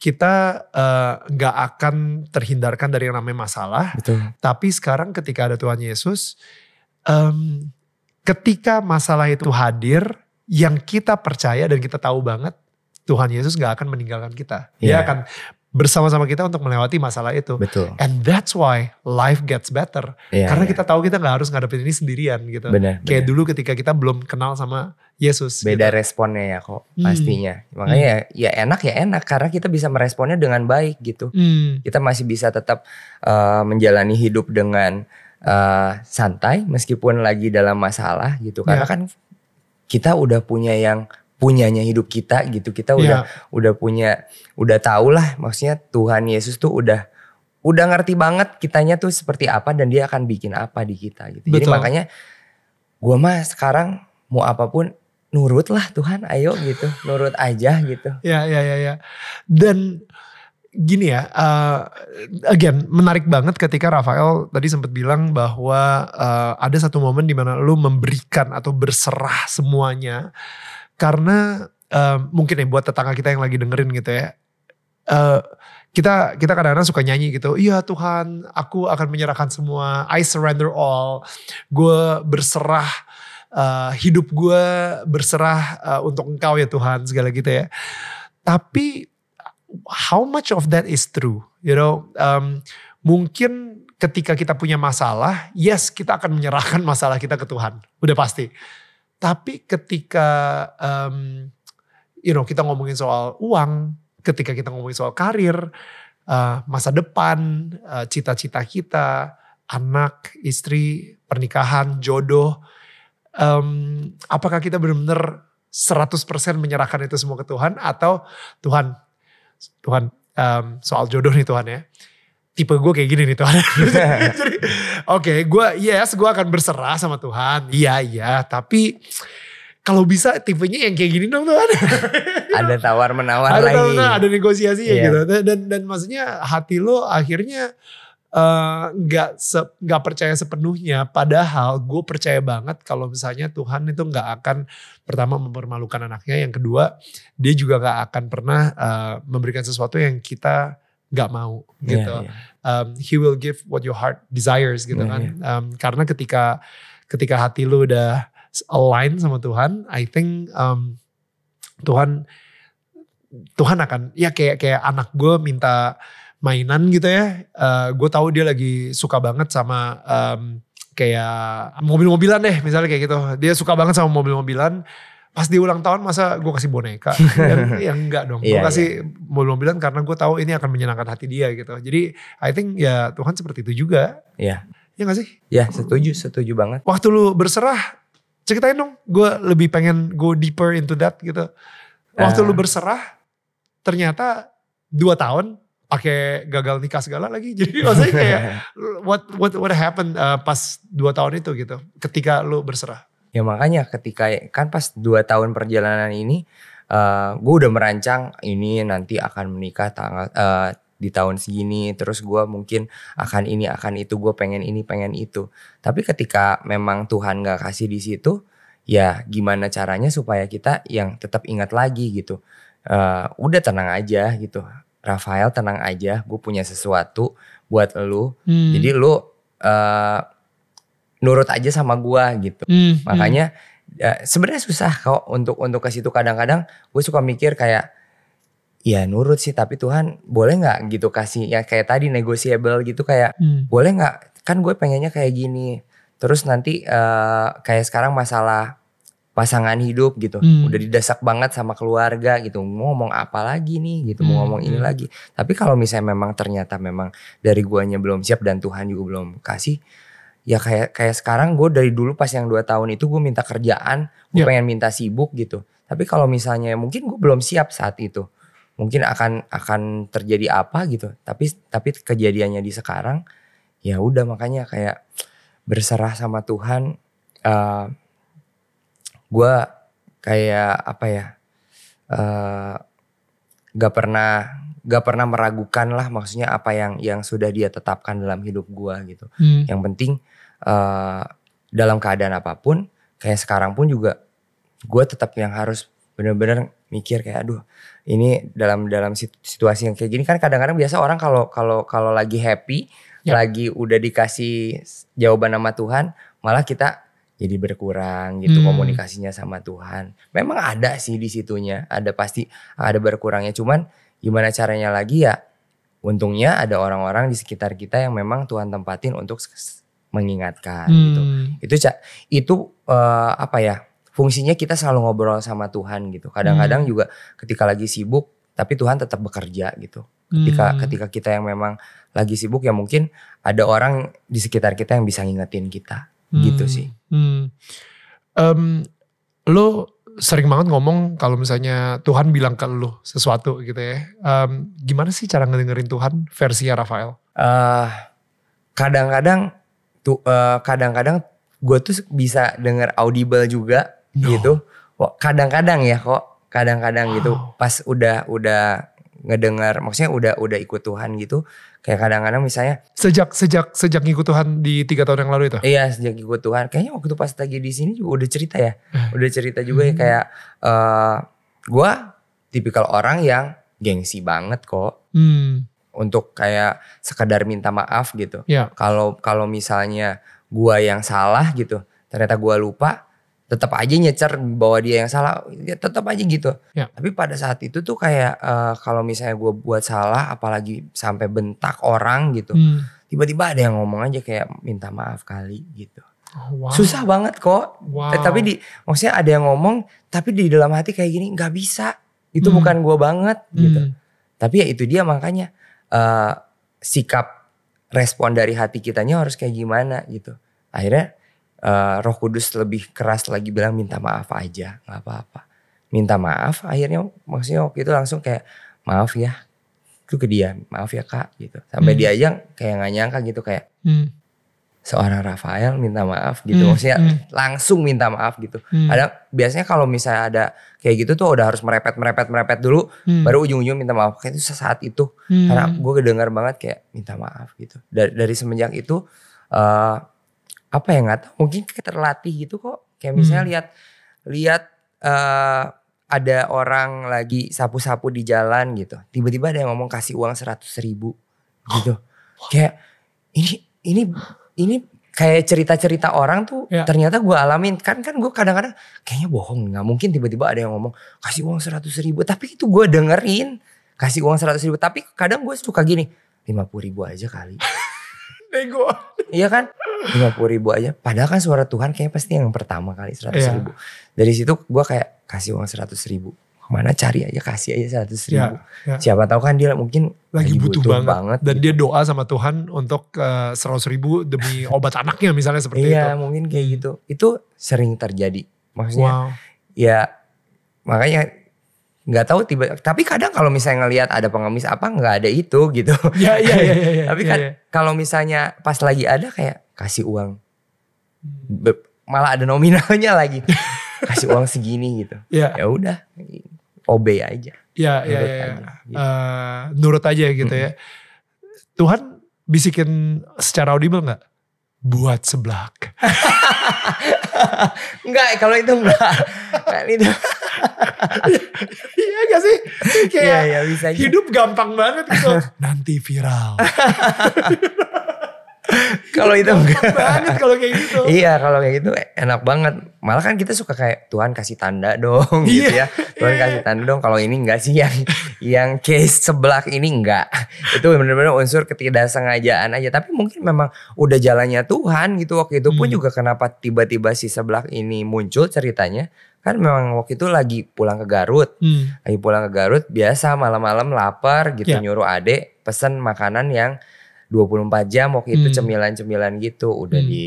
kita eh, nggak akan terhindarkan dari yang namanya masalah, Betul. tapi sekarang ketika ada Tuhan Yesus, em, ketika masalah itu hadir, yang kita percaya dan kita tahu banget, Tuhan Yesus gak akan meninggalkan kita. Dia Iya. akan bersama-sama kita untuk melewati masalah itu. Betul. And that's why life gets better. Iya, Karena iya. kita tahu kita gak harus ngadepin ini sendirian gitu. benar. Kayak benar. dulu ketika kita belum kenal sama Yesus. beda gitu. responnya ya kok Hmm. pastinya. Makanya ya, ya enak ya enak karena kita bisa meresponnya dengan baik gitu. Hmm, Kita masih bisa tetap eh, menjalani hidup dengan eh, santai meskipun lagi dalam masalah gitu. Karena Ya. kan kita udah punya yang punyanya hidup kita gitu. Kita udah ya, udah punya udah tahu lah maksudnya Tuhan Yesus tuh udah udah ngerti banget kitanya tuh seperti apa dan dia akan bikin apa di kita gitu. Jadi Betul. makanya gua mah sekarang mau apa pun nurut lah Tuhan ayo gitu nurut aja gitu. ya, ya, ya, ya. Dan gini ya, uh, again menarik banget ketika Rafael tadi sempat bilang bahwa uh, ada satu momen di mana lu memberikan atau berserah semuanya karena uh, mungkin ya buat tetangga kita yang lagi dengerin gitu ya, uh, kita kita kadang-kadang suka nyanyi gitu, iya Tuhan, aku akan menyerahkan semua, I surrender all, gue berserah. uh, hidup gue berserah uh, untuk engkau ya Tuhan segala gitu ya. Tapi how much of that is true? You know, um, mungkin ketika kita punya masalah, yes kita akan menyerahkan [LAUGHS] masalah kita ke Tuhan, udah pasti. Tapi ketika um, you know kita ngomongin soal uang, ketika kita ngomongin soal karir, uh, masa depan, uh, cita-cita kita, anak, istri, pernikahan, jodoh, um, apakah kita benar-benar 100% menyerahkan itu semua ke Tuhan? Atau Tuhan Tuhan em, soal jodoh nih Tuhan ya tipe gue kayak gini nih Tuhan [LAUGHS] jadi oke gue yes gue akan berserah sama Tuhan. Iya iya tapi kalau bisa tipenya yang kayak gini dong Tuhan [LAUGHS] Ada tawar menawar ada lagi. tahu, ada negosiasi ya Iya. gitu. Dan, dan dan maksudnya hati lo akhirnya eh, nggak se- nggak percaya sepenuhnya. Padahal gue percaya banget kalau misalnya Tuhan itu nggak akan pertama mempermalukan anaknya. Yang kedua dia juga nggak akan pernah eh, memberikan sesuatu yang kita nggak mau Iya, gitu iya. um, he will give what your heart desires gitu Iya, kan. Um, karena ketika ketika hati lu udah align sama Tuhan, I think um, Tuhan Tuhan akan ya kayak kayak anak gue minta mainan gitu ya. gue tahu dia lagi suka banget sama um, kayak mobil-mobilan deh misalnya kayak gitu. Dia suka banget sama mobil-mobilan. Pas di ulang tahun masa gue kasih boneka? [LAUGHS] yang, yang enggak dong. Gue Iya, kasih mobil-mobilan karena gue tahu ini akan menyenangkan hati dia gitu. Jadi I think ya Tuhan seperti itu juga. Iya. Ya gak sih? Ya setuju setuju banget. Waktu lu berserah, ceritain dong. Gue lebih pengen go deeper into that gitu. Waktu Ah. lu berserah, ternyata dua tahun pakai gagal nikah segala lagi. [LAUGHS] Jadi maksudnya kayak [LAUGHS] what what what happened uh, pas dua tahun itu gitu. Ketika lu berserah. Ya makanya ketika kan pas 2 tahun perjalanan ini eh gue udah merancang ini nanti akan menikah tanggal eh, di tahun segini terus gue mungkin akan ini akan itu gue pengen ini pengen itu tapi ketika memang Tuhan gak kasih di situ ya gimana caranya supaya kita yang tetap ingat lagi gitu Eh udah tenang aja gitu Rafael tenang aja, gue punya sesuatu buat lu. Hmm. Jadi lu eh, nurut aja sama gua gitu. Hmm, Makanya ya, sebenarnya susah kok untuk untuk ke situ. Kadang-kadang gue suka mikir kayak ya nurut sih tapi Tuhan boleh nggak gitu kasih ya kayak tadi negotiable gitu kayak hmm, boleh nggak? Kan gue pengennya kayak gini. Terus nanti eh, kayak sekarang masalah pasangan hidup gitu. Hmm. udah didesak banget sama keluarga gitu. Mau ngomong apa lagi nih? Gitu mau Hmm, ngomong ini hmm. lagi. Tapi kalau misalnya memang ternyata memang dari guanya belum siap dan Tuhan juga belum kasih ya kayak kayak sekarang gue dari dulu pas yang dua tahun itu gue minta kerjaan gue Ya. pengen minta sibuk gitu tapi kalau misalnya mungkin gue belum siap saat itu mungkin akan akan terjadi apa gitu tapi tapi kejadiannya di sekarang ya udah makanya kayak berserah sama Tuhan eh gue kayak apa ya eh gak pernah gak pernah meragukan lah maksudnya apa yang yang sudah dia tetapkan dalam hidup gue gitu hmm. yang penting eh dalam keadaan apa pun kayak sekarang pun juga gue tetap yang harus bener-bener mikir kayak aduh ini dalam dalam sit- situasi yang kayak gini kan kadang-kadang biasa orang kalau kalau kalau lagi happy Ya. lagi udah dikasih jawaban sama Tuhan malah kita jadi berkurang gitu Hmm. komunikasinya sama Tuhan memang ada sih di situnya ada pasti ada berkurangnya cuman gimana caranya lagi ya untungnya ada orang-orang di sekitar kita yang memang Tuhan tempatin untuk mengingatkan gitu Hmm. itu ca- itu eh, apa ya fungsinya kita selalu ngobrol sama Tuhan gitu kadang-kadang Hmm. juga ketika lagi sibuk tapi Tuhan tetap bekerja gitu ketika Hmm. ketika kita yang memang lagi sibuk ya mungkin ada orang di sekitar kita yang bisa ngingetin kita gitu Hmm, sih Hmm. Em, lo sering banget ngomong kalau misalnya Tuhan bilang ke lo sesuatu gitu ya. Em, gimana sih cara ngedengerin Tuhan versi Rafael? eh kadang-kadang tuh eh, kadang-kadang gue tuh bisa denger audible juga No. gitu kadang-kadang ya kok kadang-kadang gitu Wow. pas udah udah ngedengar maksudnya udah udah ikut Tuhan gitu kayak kadang-kadang misalnya Sejak sejak sejak ngikut Tuhan di tiga tahun yang lalu itu. iya sejak ikut Tuhan kayaknya waktu pas lagi di sini juga udah cerita ya udah cerita juga ya Hmm. kayak eh gue tipikal orang yang gengsi banget kok Hmm. Untuk kayak sekedar minta maaf gitu Ya. kalau kalau misalnya gua yang salah gitu ternyata gua lupa tetap aja nyecer bahwa dia yang salah ya tetap aja gitu Ya. tapi pada saat itu tuh kayak eh, kalau misalnya gua buat salah apalagi sampai bentak orang gitu Hmm. tiba-tiba ada yang ngomong aja kayak minta maaf kali gitu Oh, wow. susah banget kok Wow. Eh, tapi di maksudnya ada yang ngomong tapi di dalam hati kayak gini nggak bisa itu Hmm. bukan gua banget gitu Hmm. tapi ya itu dia makanya eh, sikap respon dari hati kitanya harus kayak gimana gitu. Akhirnya eh, Roh Kudus lebih keras lagi bilang minta maaf aja, nggak apa-apa. Minta maaf, akhirnya maksudnya waktu itu langsung kayak maaf ya, itu ke dia, maaf ya kak gitu. Sampai Hmm. dia aja kayak nggak nyangka gitu kayak Hmm. Seorang Rafael minta maaf gitu. Hmm, Maksudnya hmm. langsung minta maaf gitu. Hmm. Ada biasanya kalau misalnya ada kayak gitu tuh udah harus merepet merepet merepet dulu, Hmm. baru ujung-ujung minta maaf. Kayak itu saat itu Hmm. karena gue kedengar banget kayak minta maaf gitu dari dari semenjak itu eh apa ya nggak tahu mungkin kayak terlatih gitu kok kayak misalnya Hmm. lihat lihat eh ada orang lagi sapu-sapu di jalan gitu tiba-tiba ada yang ngomong kasih uang seratus ribu gitu [GASPS] kayak ini ini ini kayak cerita-cerita orang tuh Ya. ternyata gue alamin. Kan kan gue kadang-kadang kayaknya bohong nggak mungkin tiba-tiba ada yang ngomong kasih uang seratus ribu tapi itu gue dengerin kasih uang seratus ribu. Tapi kadang gue suka gini lima puluh ribu aja kali. [LAUGHS] Nego. iya kan? Lima puluh ribu aja. Padahal kan suara Tuhan kayaknya pasti yang pertama kali seratus Iya. ribu. Dari situ gue kayak kasih uang seratus ribu ke mana cari aja kasih aja seratus ribu ya. siapa tahu kan dia mungkin Lagi butuh, banget. Dan gitu. dia doa sama Tuhan untuk seratus ribu demi [LAUGHS] obat anaknya misalnya seperti iya itu. mungkin kayak gitu itu sering terjadi maksudnya Wow. ya makanya nggak tahu tiba tapi kadang kalau misalnya ngelihat ada pengemis apa nggak ada itu gitu [LAUGHS] Ya, iya, iya, iya, iya. [LAUGHS] tapi iya, kan iya. kalau misalnya pas lagi ada kayak kasih uang Hmm. Be- malah ada nominalnya lagi kasih uang segini gitu Ya, ya udah obey aja ya, ya, Nurut ya, ya. aja, gitu. Eh, nurut aja gitu ya. Tuhan bisikin secara audible nggak? Buat seblak. [LAUGHS] enggak kalau itu enggak itu Iya, Iya gak sih? Kayak Iya, iya, bisa aja. hidup gampang banget gitu. [LAUGHS] Nanti viral. [LAUGHS] Kalau itu enggak. Banget kalau kayak gitu. Iya kalau kayak gitu enak banget. Malah kan kita suka kayak Tuhan kasih tanda dong gitu Iya. ya. Tuhan kasih tanda dong. Kalau ini enggak sih yang yang case sebelah ini enggak. Itu benar-benar unsur ketidaksengajaan aja. Tapi mungkin memang udah jalannya Tuhan gitu waktu itu pun Hmm. juga kenapa tiba-tiba si sebelah ini muncul ceritanya. Kan memang waktu itu lagi pulang ke Garut. Hmm. Lagi pulang ke Garut biasa malam-malam lapar gitu Iya. nyuruh adek pesen makanan yang 24 jam waktu itu Hmm. cemilan-cemilan gitu. Udah Hmm. di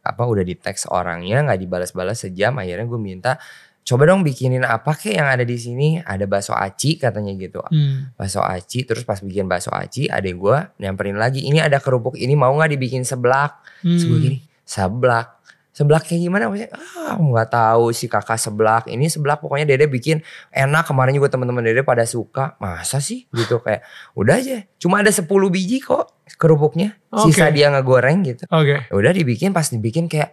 apa udah di teks orangnya nggak dibalas-balas sejam. Akhirnya gue minta coba dong bikinin apa kek yang ada di sini? Ada bakso aci katanya gitu. Hmm. bakso aci terus pas bikin bakso aci adek gue nyamperin lagi ini ada kerupuk ini mau nggak dibikin seblak? Terus gue Hmm. gini seblak. Seblak kayak gimana? Maksudnya ah nggak tahu si kakak seblak. Ini seblak pokoknya dede bikin enak. Kemarin juga teman-teman dede pada suka. Masa sih? Gitu kayak udah aja cuma ada 10 biji kok kerupuknya sisa Oke. dia ngegoreng gitu. Oke. Ya udah dibikin pas dibikin kayak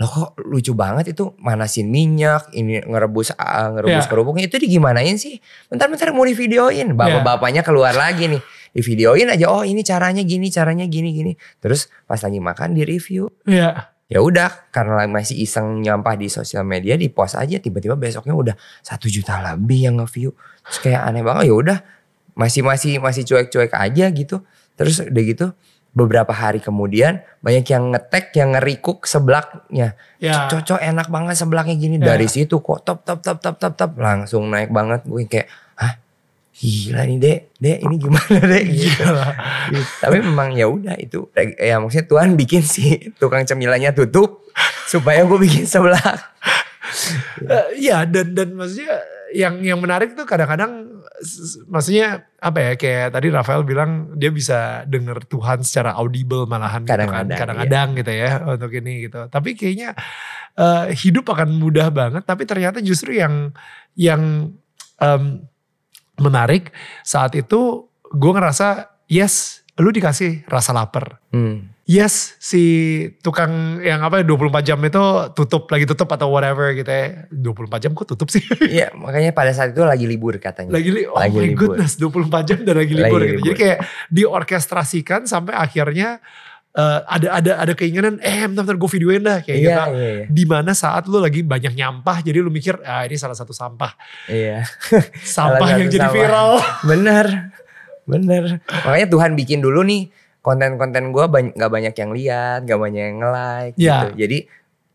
lo kok lucu banget itu manasin minyak ini ngerebus ah, ngerebus Iya. kerupuknya. Itu digimanain sih? Bentar-bentar mau di videoin bapak-bapaknya keluar lagi nih. Di videoin aja oh ini caranya gini caranya gini gini. Terus pas lagi makan di review Iya. ya udah karena masih iseng nyampah di sosial media di post aja tiba-tiba besoknya udah satu juta lebih yang nge-view. Terus kayak aneh banget ya udah masih masih masih cuek-cuek aja gitu terus udah gitu beberapa hari kemudian banyak yang ngetek yang ngerikuk seblaknya Ya. cocok enak banget seblaknya gini Ya. dari situ kok top top top top top top langsung naik banget gue kayak hah gila nih dek dek ini gimana [LAUGHS] dek gitu. Gitu. Tapi memang ya udah itu ya maksudnya Tuhan bikin si tukang cemilannya tutup supaya gue bikin sebelah. [LAUGHS] Eh, Iya dan dan maksudnya yang yang menarik tuh kadang-kadang maksudnya apa ya kayak tadi Rafael bilang dia bisa denger Tuhan secara audible malahan gitu kan. Kadang-kadang, kadang-kadang gitu ya untuk ini gitu. Tapi kayaknya eh, hidup akan mudah banget tapi ternyata justru yang yang em, menarik saat itu gue ngerasa yes lu dikasih rasa lapar. Hmm. Yes, si tukang yang apa 24 jam itu tutup lagi tutup atau whatever gitu ya. 24 jam kok tutup sih? [LAUGHS] Iya makanya pada saat itu lagi libur katanya. lagi li oh Lagi my libur. goodness 24 jam dan lagi Lagi libur gitu. libur. Jadi kayak diorkestrasikan sampai akhirnya eh, ada ada ada keinginan eh bentar-bentar gue videoin dah kayak Iya gitu. iya iya. Di mana saat lu lagi banyak nyampah jadi lu mikir ah ini salah satu sampah. Iya. [LAUGHS] Sampah yang jadi sampah. viral. Bener. Bener. Makanya Tuhan bikin dulu nih konten-konten gue banyak gak banyak yang lihat, gak banyak yang nge-like Iya. gitu. Jadi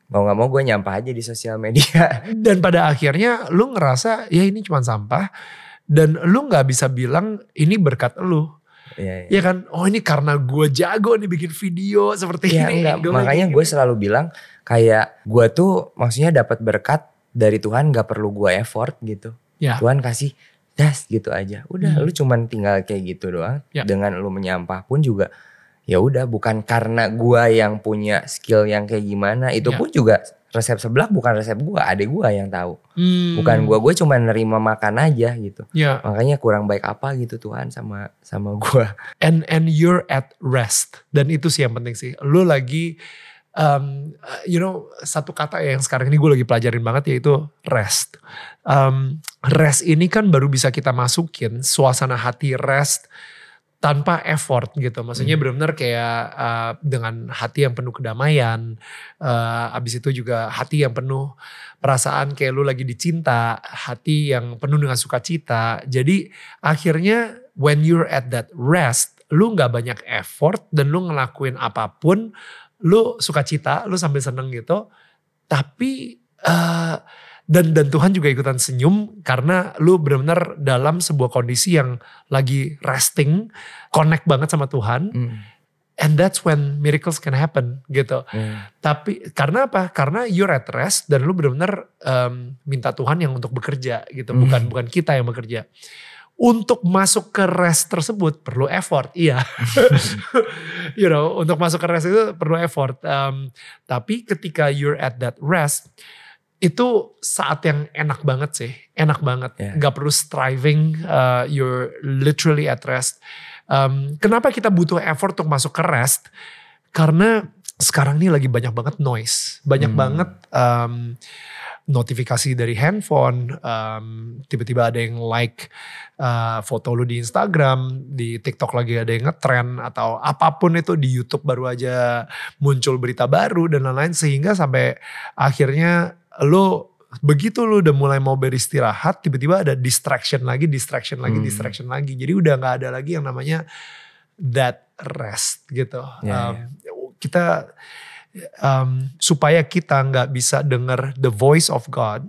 mau gak mau gue nyampah aja di sosial media. [LAUGHS] Dan pada akhirnya lu ngerasa ya ini cuma sampah dan lu nggak bisa bilang ini berkat lu. Iya, iya. Ya kan, oh ini karena gue jago nih bikin video seperti Iya ini. enggak, makanya lagi- gue selalu bilang kayak gue tuh maksudnya dapat berkat dari Tuhan gak perlu gue effort gitu. Ya. Tuhan kasih das gitu aja. Udah Hmm. lu cuman tinggal kayak gitu doang. Ya. Dengan lu menyampah pun juga ya udah bukan karena gue yang punya skill yang kayak gimana. Itu Ya. pun juga resep sebelah bukan resep gue, adek gue yang tahu. Hmm. Bukan gue, gue cuma nerima makan aja gitu. Ya, Makanya kurang baik apa gitu Tuhan sama sama gue. [LAUGHS] and and you're at rest dan itu sih yang penting sih. Lu lagi um, you know satu kata yang sekarang ini gue lagi pelajarin banget yaitu rest. Um, rest ini kan baru bisa kita masukin suasana hati rest tanpa effort gitu. Maksudnya Hmm. benar-benar kayak uh, dengan hati yang penuh kedamaian. Uh, abis itu juga hati yang penuh perasaan kayak lu lagi dicinta, hati yang penuh dengan sukacita. Jadi akhirnya when you're at that rest, lu nggak banyak effort dan lu ngelakuin apa pun, lu sukacita, lu sambil seneng gitu. Tapi eh, dan dan Tuhan juga ikutan senyum karena lu benar-benar dalam sebuah kondisi yang lagi resting, connect banget sama Tuhan, Hmm. and that's when miracles can happen gitu. Hmm. Tapi karena apa? Karena you're at rest dan lu benar-benar em, minta Tuhan yang untuk bekerja gitu, Hmm. bukan bukan kita yang bekerja. Untuk masuk ke rest tersebut perlu effort, iya. [LAUGHS] you know, untuk masuk ke rest itu perlu effort. Em, tapi ketika you're at that rest, itu saat yang enak banget sih, enak banget. Yeah. Gak perlu striving, uh, you're literally at rest. Em, kenapa kita butuh effort untuk masuk ke rest? Karena sekarang ini lagi banyak banget noise, banyak Hmm. banget em, notifikasi dari handphone, um, tiba-tiba ada yang like uh, foto lu di Instagram, di TikTok lagi ada yang ngetrend atau apa pun itu di YouTube baru aja muncul berita baru dan lain-lain sehingga sampai akhirnya lu begitu lu udah mulai mau beristirahat tiba-tiba ada distraction lagi, distraction lagi, Hmm. distraction lagi. Jadi udah nggak ada lagi yang namanya that rest gitu. Ya, Um, Kita um, supaya kita nggak bisa dengar the voice of God,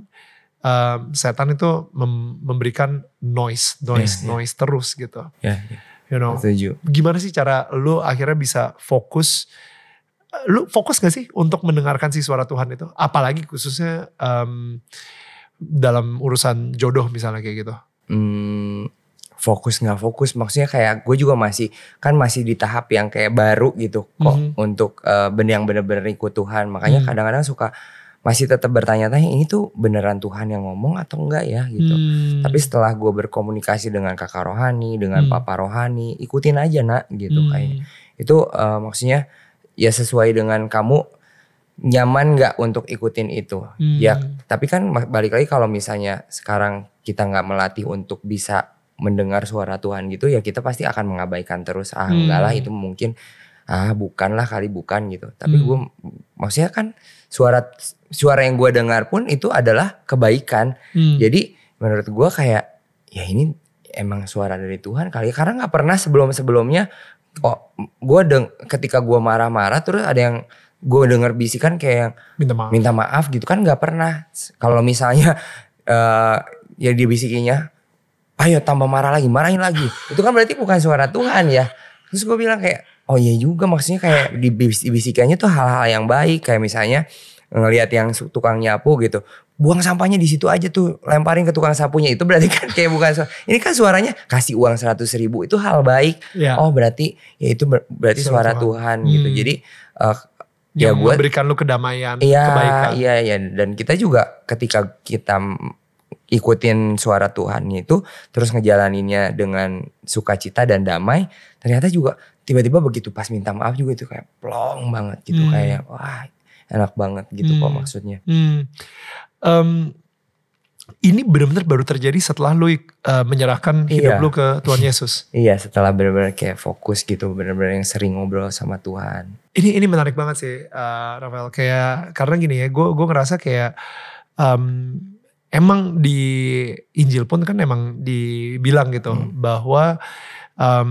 um, setan itu mem- memberikan noise, noise, Ya, ya. noise terus gitu. Ya, ya, You know, setuju. gimana sih cara lu akhirnya bisa fokus? Lu fokus gak sih untuk mendengarkan si suara Tuhan itu? Apalagi khususnya um, dalam urusan jodoh misalnya kayak gitu. Hmm, fokus nggak fokus maksudnya kayak gue juga masih kan masih di tahap yang kayak baru gitu kok Mhm. untuk eh, ben yang bener-bener ikut Tuhan makanya Hmm. kadang-kadang suka masih tetap bertanya-tanya ini tuh beneran Tuhan yang ngomong atau enggak ya gitu Hmm. tapi setelah gue berkomunikasi dengan kakak rohani dengan Hmm. papa rohani ikutin aja nak gitu Hmm. kayak itu eh, maksudnya ya sesuai dengan kamu nyaman nggak untuk ikutin itu Hmm. ya tapi kan balik lagi kalau misalnya sekarang kita nggak melatih untuk bisa mendengar suara Tuhan gitu ya kita pasti akan mengabaikan terus ah Hmm. enggak lah itu mungkin ah bukanlah kali bukan gitu tapi Hmm. gue maksudnya kan suara suara yang gue dengar pun itu adalah kebaikan Hmm. jadi menurut gue kayak ya ini emang suara dari Tuhan kali ya karena nggak pernah sebelum sebelumnya kok gue deng ketika gue marah-marah terus ada yang gue dengar bisikan kayak yang minta maaf. minta maaf gitu. Kan nggak pernah. Kalau misalnya eh ya dia bisikinya ayo tambah marah lagi marahin lagi. [LAUGHS] Itu kan berarti bukan suara Tuhan ya. Terus gue bilang kayak oh iya juga. Maksudnya kayak di bis- bisikannya tuh hal-hal yang baik. Kayak misalnya ngelihat yang tukang nyapu gitu buang sampahnya di situ aja tuh lemparin ke tukang sapunya itu berarti kan kayak bukan suara ini kan suaranya kasih uang seratus ribu itu hal baik Ya. oh berarti ya itu ber- berarti Suara suara, Tuhan. Tuhan, gitu Hmm. jadi eh, ya gue memberikan lu kedamaian, Iya, kebaikan. iya, iya. Dan kita juga ketika kita ikutin suara Tuhan itu, terus ngejalaninnya dengan sukacita dan damai, ternyata juga tiba-tiba begitu pas minta maaf juga itu kayak plong banget gitu, Hmm. kayak wah enak banget gitu kok Hmm. maksudnya. Hmm. Em, ini benar-benar baru terjadi setelah lu uh, menyerahkan hidup Iya. lu ke Tuhan Yesus. [LAUGHS] Iya, setelah benar-benar kayak fokus gitu, benar-benar yang sering ngobrol sama Tuhan. Ini ini menarik banget sih, uh, Rafael. Kayak karena gini ya, gue gue ngerasa kayak em, emang di Injil pun kan emang dibilang gitu Hmm. bahwa em,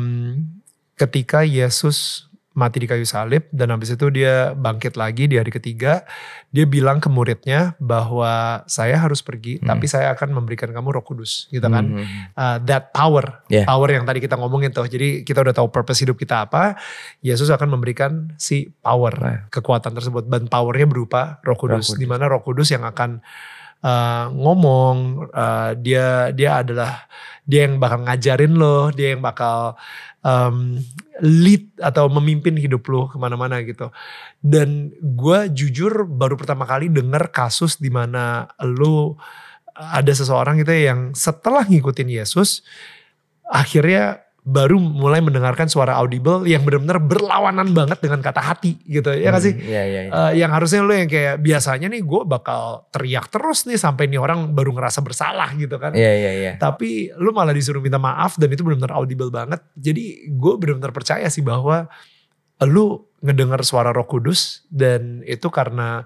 ketika Yesus mati di kayu salib dan habis itu dia bangkit lagi di hari ketiga, dia bilang ke muridnya bahwa saya harus pergi, Hmm. tapi saya akan memberikan kamu Roh Kudus, gitu kan? Mhm. uh, that power, Yeah. power yang tadi kita ngomongin tuh. Jadi kita udah tahu purpose hidup kita apa. Yesus akan memberikan si power, Nah. kekuatan tersebut dan powernya berupa Roh Kudus. Kudus. Di mana Roh Kudus yang akan uh, ngomong, uh, dia dia adalah dia yang bakal ngajarin lo, dia yang bakal um, lead atau memimpin hidup lo ke mana-mana gitu. Dan gue jujur baru pertama kali denger kasus di mana lo ada seseorang gitu yang setelah ngikutin Yesus akhirnya baru mulai mendengarkan suara audible yang benar-benar berlawanan banget dengan kata hati gitu ya gak sih? Hmm, Iya, iya, iya. Eh, yang harusnya lo yang kayak biasanya nih gue bakal teriak terus nih sampai nih orang baru ngerasa bersalah gitu kan. Iya, iya, iya. Tapi lu malah disuruh minta maaf dan itu benar-benar audible banget. Jadi gue benar-benar percaya sih bahwa lu ngedengar suara Roh Kudus dan itu karena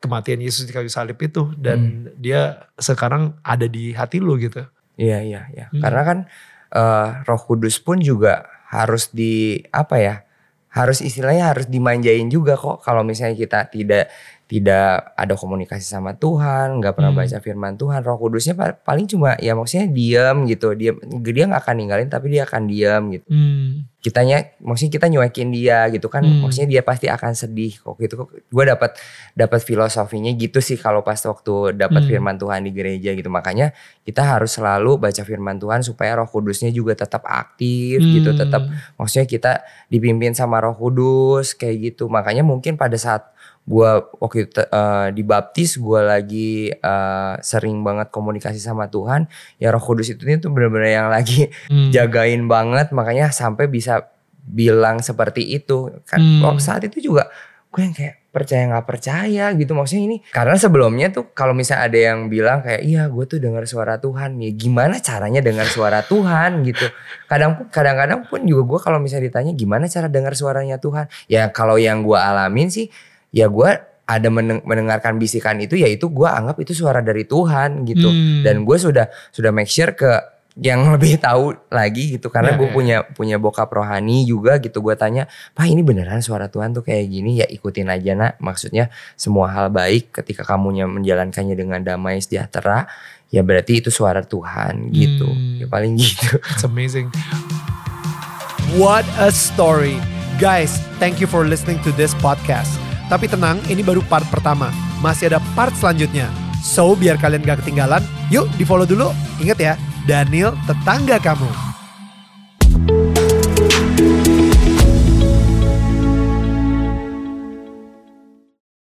kematian Yesus di kayu salib itu dan dia sekarang ada di hati lu gitu. Iya iya iya. Hmm. Karena kan eh, Roh Kudus pun juga harus di apa ya? Harus istilahnya harus dimanjain juga kok kalau misalnya kita tidak tidak ada komunikasi sama Tuhan, nggak pernah Hmm. baca firman Tuhan, Roh Kudusnya pa- paling cuma ya maksudnya diam gitu. Dia dia nggak akan ninggalin tapi dia akan diam gitu. Hmm. Kitanya maksudnya kita nyuekin dia gitu kan. Hmm. Maksudnya dia pasti akan sedih kok gitu kok. Gue dapat dapat filosofinya gitu sih kalau pas waktu dapat Hmm. firman Tuhan di gereja gitu. Makanya kita harus selalu baca firman Tuhan supaya Roh Kudusnya juga tetap aktif gitu, Hmm. tetap maksudnya kita dipimpin sama Roh Kudus kayak gitu. Makanya mungkin pada saat gua waktu itu eh, dibaptis gua lagi eh, sering banget komunikasi sama Tuhan, ya Roh Kudus itu tuh benar-benar yang lagi Hmm. jagain banget makanya sampai bisa bilang seperti itu. Kan Hmm. waktu saat itu juga gue yang kayak percaya nggak percaya gitu. Maksudnya ini karena sebelumnya tuh kalau misalnya ada yang bilang kayak iya gue tuh dengar suara Tuhan. Ya gimana caranya dengar suara Tuhan gitu? Kadang kadang-kadang pun juga gue kalau misalnya ditanya gimana cara dengar suaranya Tuhan? Ya kalau yang gue alamin sih ya gue ada mendengarkan bisikan itu ya itu gue anggap itu suara dari Tuhan gitu. Hmm. dan gue sudah sudah make sure ke yang [LAUGHS] lebih tahu lagi gitu. Karena gue punya punya bokap rohani juga gitu. Gue tanya pak ini beneran suara Tuhan tuh kayak gini? Ya ikutin aja nak. Maksudnya semua hal baik ketika kamunya menjalankannya dengan damai sejahtera ya berarti itu suara Tuhan gitu. Hmm. ya paling gitu. [LAUGHS] It's amazing. What a story. Guys thank you for listening to this podcast tapi tenang ini baru part pertama. Masih ada part selanjutnya. So biar kalian gak ketinggalan yuk di follow dulu. Ingat ya Daniel tetangga kamu.